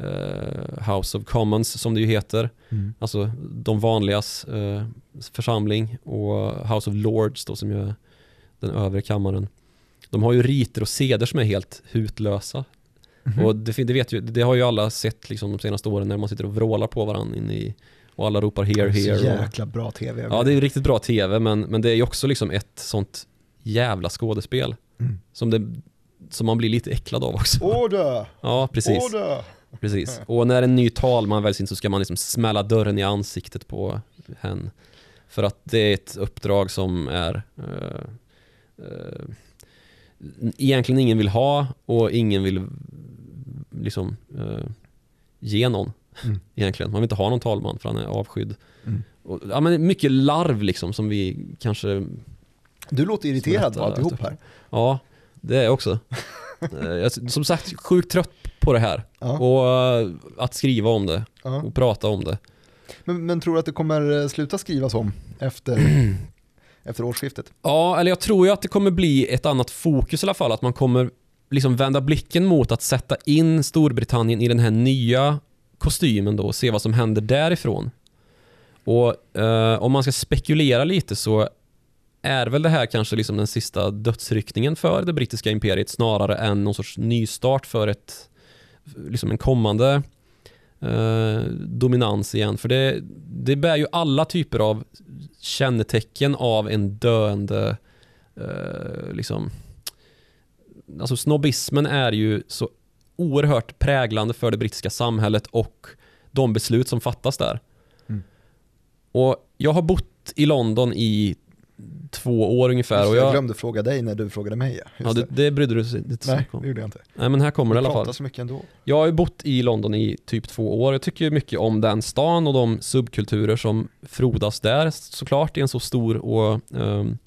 uh, House of Commons som det ju heter. Mm. Alltså de vanligas uh, församling och House of Lords då som är den övre kammaren. De har ju riter och seder som är helt hutlösa. Mm -hmm. Och det, det, vet ju, det har ju alla sett liksom de senaste åren när man sitter och vrålar på varandra in i och alla ropar here, here. Så jäkla och, bra tv. Ja, det är riktigt bra tv, men, men det är ju också liksom ett sånt jävla skådespel. Mm. Som, det, som man blir lite äcklad av också. Order! Ja, precis. Order! Precis. Och när en ny talman väljs in så ska man liksom smälla dörren i ansiktet på hen. För att det är ett uppdrag som är uh, uh, egentligen ingen vill ha och ingen vill liksom uh, ge någon. Mm. Egentligen. Man vill inte ha någon talman för han är avskydd. Mm. Och, ja, men mycket larv liksom som vi kanske Du låter irriterad på alltihop här. Ja, det är jag också. jag, som sagt, sjukt trött på det här. Ja. Och uh, att skriva om det ja. och prata om det. Men, men, tror du att det kommer eh, sluta skrivas om efter, efter årsskiftet? Ja, eller jag tror ju att det kommer bli ett annat fokus i alla fall. Att man kommer liksom vända blicken mot att sätta in Storbritannien i den här nya kostymen då och se vad som händer därifrån. Och eh, om man ska spekulera lite så är väl det här kanske liksom den sista dödsryckningen för det brittiska imperiet snarare än någon sorts nystart för ett liksom en kommande eh, dominans igen. För det, det bär ju alla typer av kännetecken av en döende eh, liksom Alltså snobbismen är ju så oerhört präglande för det brittiska samhället och de beslut som fattas där. Mm. Och jag har bott i London i två år ungefär. Just, och jag, jag glömde fråga dig när du frågade mig. ja, det, det brydde du sig inte så mycket om. Nej, det gjorde jag inte. Nej, men här kommer det i alla fall. så mycket ändå. Jag har ju bott i London i typ två år. Jag tycker mycket om den stan och de subkulturer som frodas där såklart i en så stor och um,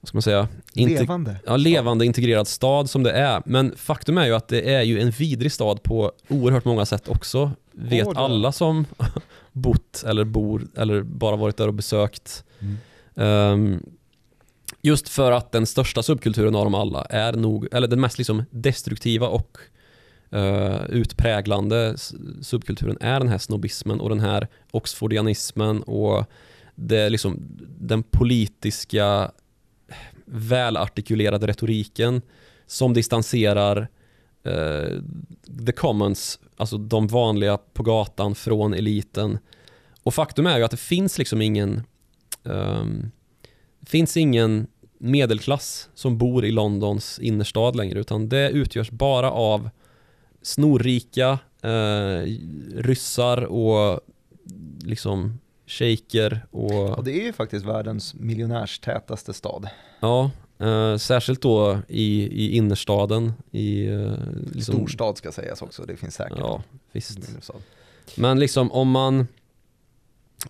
vad ska man säga? levande. Ja, levande integrerad stad som det är. Men faktum är ju att det är ju en vidrig stad på oerhört många sätt också. Vet alla som bott eller bor eller bara varit där och besökt. Mm. Um, just för att den största subkulturen av dem alla är nog, eller den mest liksom destruktiva och uh, utpräglande subkulturen är den här snobbismen och den här oxfordianismen och det liksom den politiska välartikulerade retoriken som distanserar uh, the commons, alltså de vanliga på gatan från eliten. Och faktum är ju att det finns liksom ingen um, finns ingen medelklass som bor i Londons innerstad längre utan det utgörs bara av snorrika eh, ryssar och liksom shejker och Och det är ju faktiskt världens miljonärstätaste stad. ja, eh, särskilt då i, i innerstaden i eh, liksom, Storstad ska sägas också, det finns säkert Ja, visst. Men liksom om man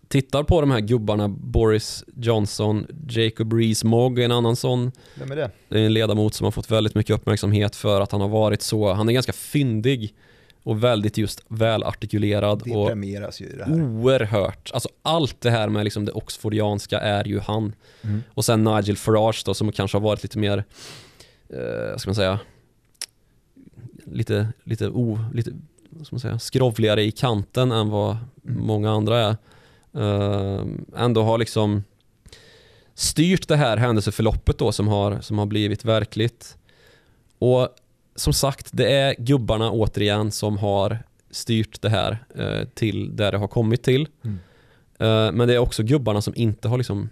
tittar på de här gubbarna, Boris Johnson, Jacob Rees-Mogg är en annan sån. Vem är det? Det är en ledamot som har fått väldigt mycket uppmärksamhet för att han har varit så, han är ganska fyndig och väldigt just välartikulerad Det och premieras ju det här. oerhört, alltså allt det här med liksom det oxfordianska är ju han. Mm. Och sen Nigel Farage då som kanske har varit lite mer, eh, ska man säga, lite, lite, o, lite ska man säga, skrovligare i kanten än vad Mm. många andra är. Eh, ändå har liksom styrt det här händelseförloppet då som har, som har blivit verkligt. Och som sagt, det är gubbarna återigen som har styrt det här eh, till där det har kommit till. Mm. Eh, men det är också gubbarna som inte har liksom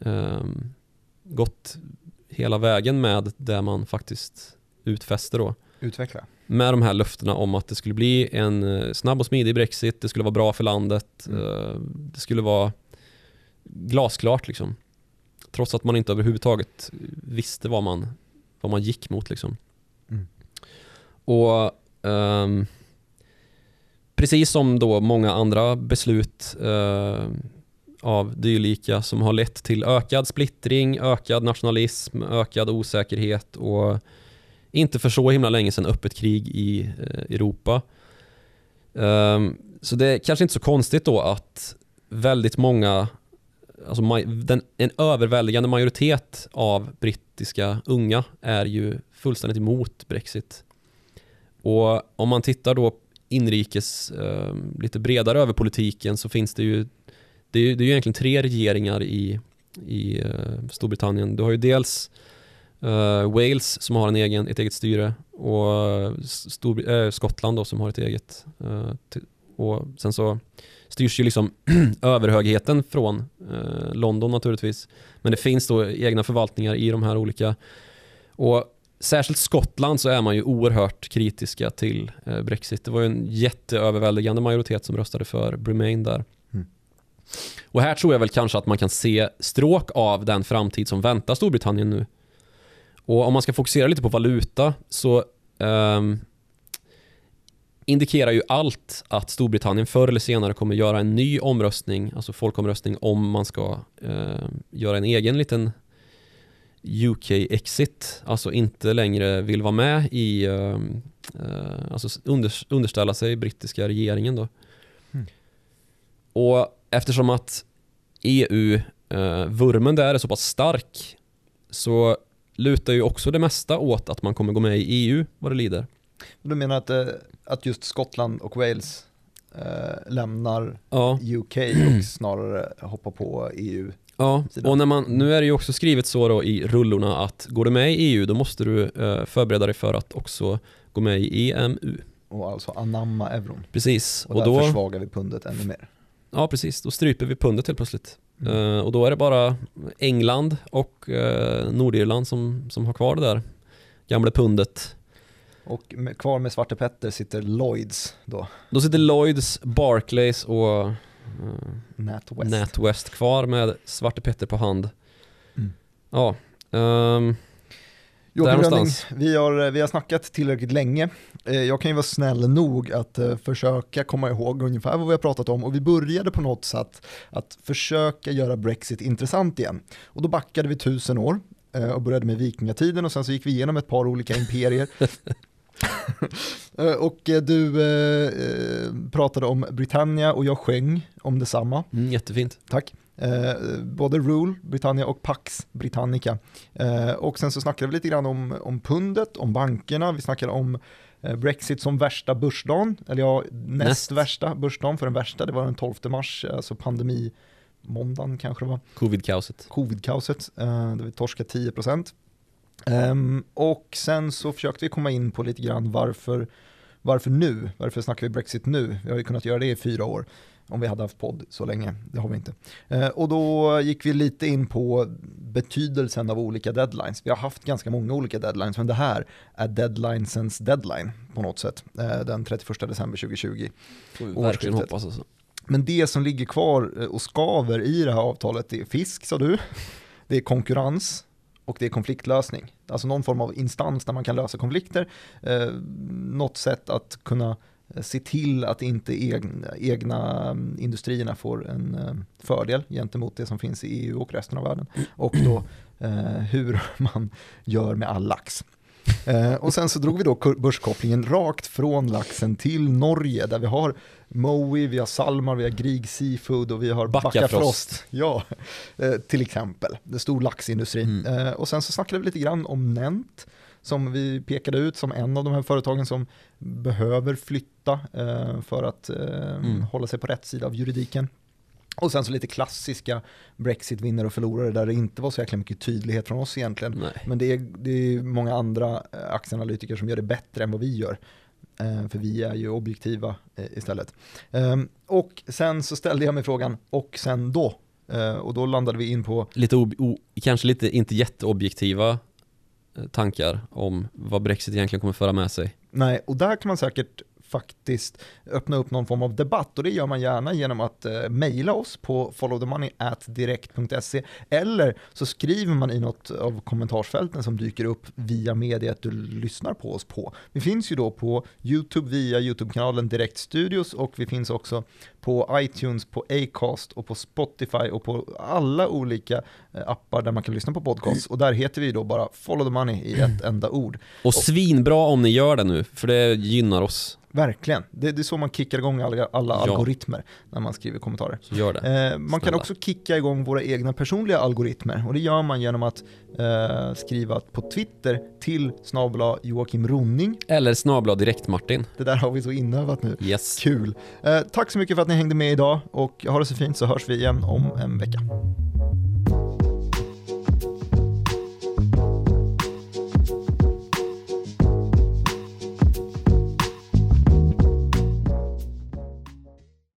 ehm, gått hela vägen med det man faktiskt utfäster då. Utveckla. Med de här löftena om att det skulle bli en eh, snabb och smidig Brexit, det skulle vara bra för landet, Mm. eh, det skulle vara glasklart liksom. Trots att man inte överhuvudtaget visste vad man, vad man gick mot liksom. Mm. Och ehm, precis som då många andra beslut eh, av dylika som har lett till ökad splittring, ökad nationalism, ökad osäkerhet och inte för så himla länge sedan öppet krig i eh, Europa. Ehm, så det är kanske inte så konstigt då att väldigt många, alltså den, en överväldigande majoritet av brittiska unga är ju fullständigt emot Brexit. Och om man tittar då inrikes, ehm, lite bredare över politiken så finns det ju, det är, ju- det är ju egentligen tre regeringar i, i eh, Storbritannien. Du har ju dels eh, Wales som har en egen, ett eget styre och eh, Stor, eh, Skottland då som har ett eget. ty- och sen så styrs ju liksom överhögheten från eh, London naturligtvis. Men det finns då egna förvaltningar i de här olika. Och särskilt Skottland så är man ju oerhört kritiska till Brexit. Det var ju en jätteöverväldigande majoritet som röstade för Remain där. Mm. Och här tror jag väl kanske att man kan se stråk av den framtid som väntar Storbritannien nu. Och om man ska fokusera lite på valuta så ehm, indikerar ju allt att Storbritannien förr eller senare kommer göra en ny omröstning, alltså folkomröstning om man ska eh, göra en egen liten UK-exit, alltså inte längre vill vara med i, eh, eh, alltså under, underställa sig brittiska regeringen då. Mm. Och eftersom att EU-vurmen där är så pass stark så lutar ju också det mesta åt att man kommer gå med i EU vad det lider. Du menar att, eh, att just Skottland och Wales eh, lämnar Ja, UK och snarare hoppar på EU? ja. och när man, nu är det ju också skrivet så då i rullorna att går du med i EU då måste du eh, förbereda dig för att också gå med i EMU. Och alltså anamma euron. Precis, Och, och, där då, försvagar vi pundet ännu mer. ja, precis, då stryper vi pundet helt plötsligt. Mm. Eh, och då är det bara England och eh, Nordirland som, som har kvar det där gamla pundet. Och med, kvar med Svarte Petter sitter Lloyds då, Då sitter Lloyds, Barclays och eh, NatWest. NatWest kvar med Svarte Petter på hand. Mm. Ja, ehm, Joakim Rönning, vi har, vi har snackat tillräckligt länge. Eh, Jag kan ju vara snäll nog att eh, försöka komma ihåg ungefär vad vi har pratat om och vi började på något sätt att försöka göra Brexit intressant igen. Och då backade vi tusen år eh, och började med vikingatiden och sen så gick vi igenom ett par olika imperier. Eh, och eh, du eh, eh, pratade om Britannia och jag sjöng om detsamma. mm, jättefint. Tack. Eh, både Rule, Britannia och Pax Britannica. Eh, och sen så snackade vi lite grann om, om pundet, om bankerna, vi snackade om Brexit som värsta börsdagen, eller ja, näst, Näst. värsta börsdagen, för den värsta, det var den 12 mars, alltså pandemi måndagen kanske det var, Covid-kaoset. covid-kaoset, eh, där vi torskade 10%. Ehm, och sen så försökte vi komma in på lite grann varför, varför nu? Varför snackar vi Brexit nu? Vi har ju kunnat göra det i fyra år om vi hade haft podd så länge, det har vi inte. Eh, och då gick vi lite in på betydelsen av olika deadlines. Vi har haft ganska många olika deadlines, men det här är deadlinesens deadline på något sätt, eh, den 31 december 2020. Får vi verkligen hoppas alltså. Men det som ligger kvar eh, och skaver i det här avtalet är fisk, sa du. Det är konkurrens och det är konfliktlösning. Alltså någon form av instans där man kan lösa konflikter. Eh, något sätt att kunna eh, se till att inte egna, egna mm, industrierna får en eh, fördel gentemot det som finns i EU och resten av världen. Och då eh, hur man gör med all lax. Eh, och sen så drog vi då börskopplingen rakt från laxen till Norge där vi har Mowi, vi har Salmar, vi har Grieg Seafood och vi har Backafrost. Ja, eh, till exempel. Det stor laxindustri. Mm. Eh, och sen så snackade vi lite grann om Nent som vi pekade ut som en av de här företagen som behöver flytta eh, för att Mm. hålla sig på rätt sida av juridiken. Och sen så lite klassiska Brexit-vinnare och förlorare där det inte var så jäkla mycket tydlighet från oss egentligen. Nej. Men det är, det är många andra aktieanalytiker som gör det bättre än vad vi gör. Eh, För vi är ju objektiva eh, istället. Ehm, Och sen så ställde jag mig frågan, och sen då? Eh, Och då landade vi in på, Lite o- kanske lite inte jätteobjektiva tankar om vad Brexit egentligen kommer föra med sig. nej, och där kan man säkert faktiskt öppna upp någon form av debatt och det gör man gärna genom att eh, mejla oss på followthemoney@direkt.se eller så skriver man i något av kommentarsfälten som dyker upp via mediet du lyssnar på oss på. Vi finns ju då på YouTube via YouTube-kanalen Direkt Studios och vi finns också på iTunes, på Acast och på Spotify och på alla olika eh, appar där man kan lyssna på podcasts och där heter vi då bara Follow the Money i ett enda ord. Och svinbra om ni gör det nu, för det gynnar oss. Verkligen, det, det är så man kickar igång alla, alla Ja. algoritmer när man skriver kommentarer. Så gör det. Eh, man kan Snälla. också kicka igång våra egna personliga algoritmer och det gör man genom att eh, skriva på Twitter till snabla Joakim Ronning. Eller snabla direkt Martin. Det där har vi så inövat nu. Yes. Kul! Eh, tack så mycket för att ni hängde med idag och ha det så fint så hörs vi igen om en vecka.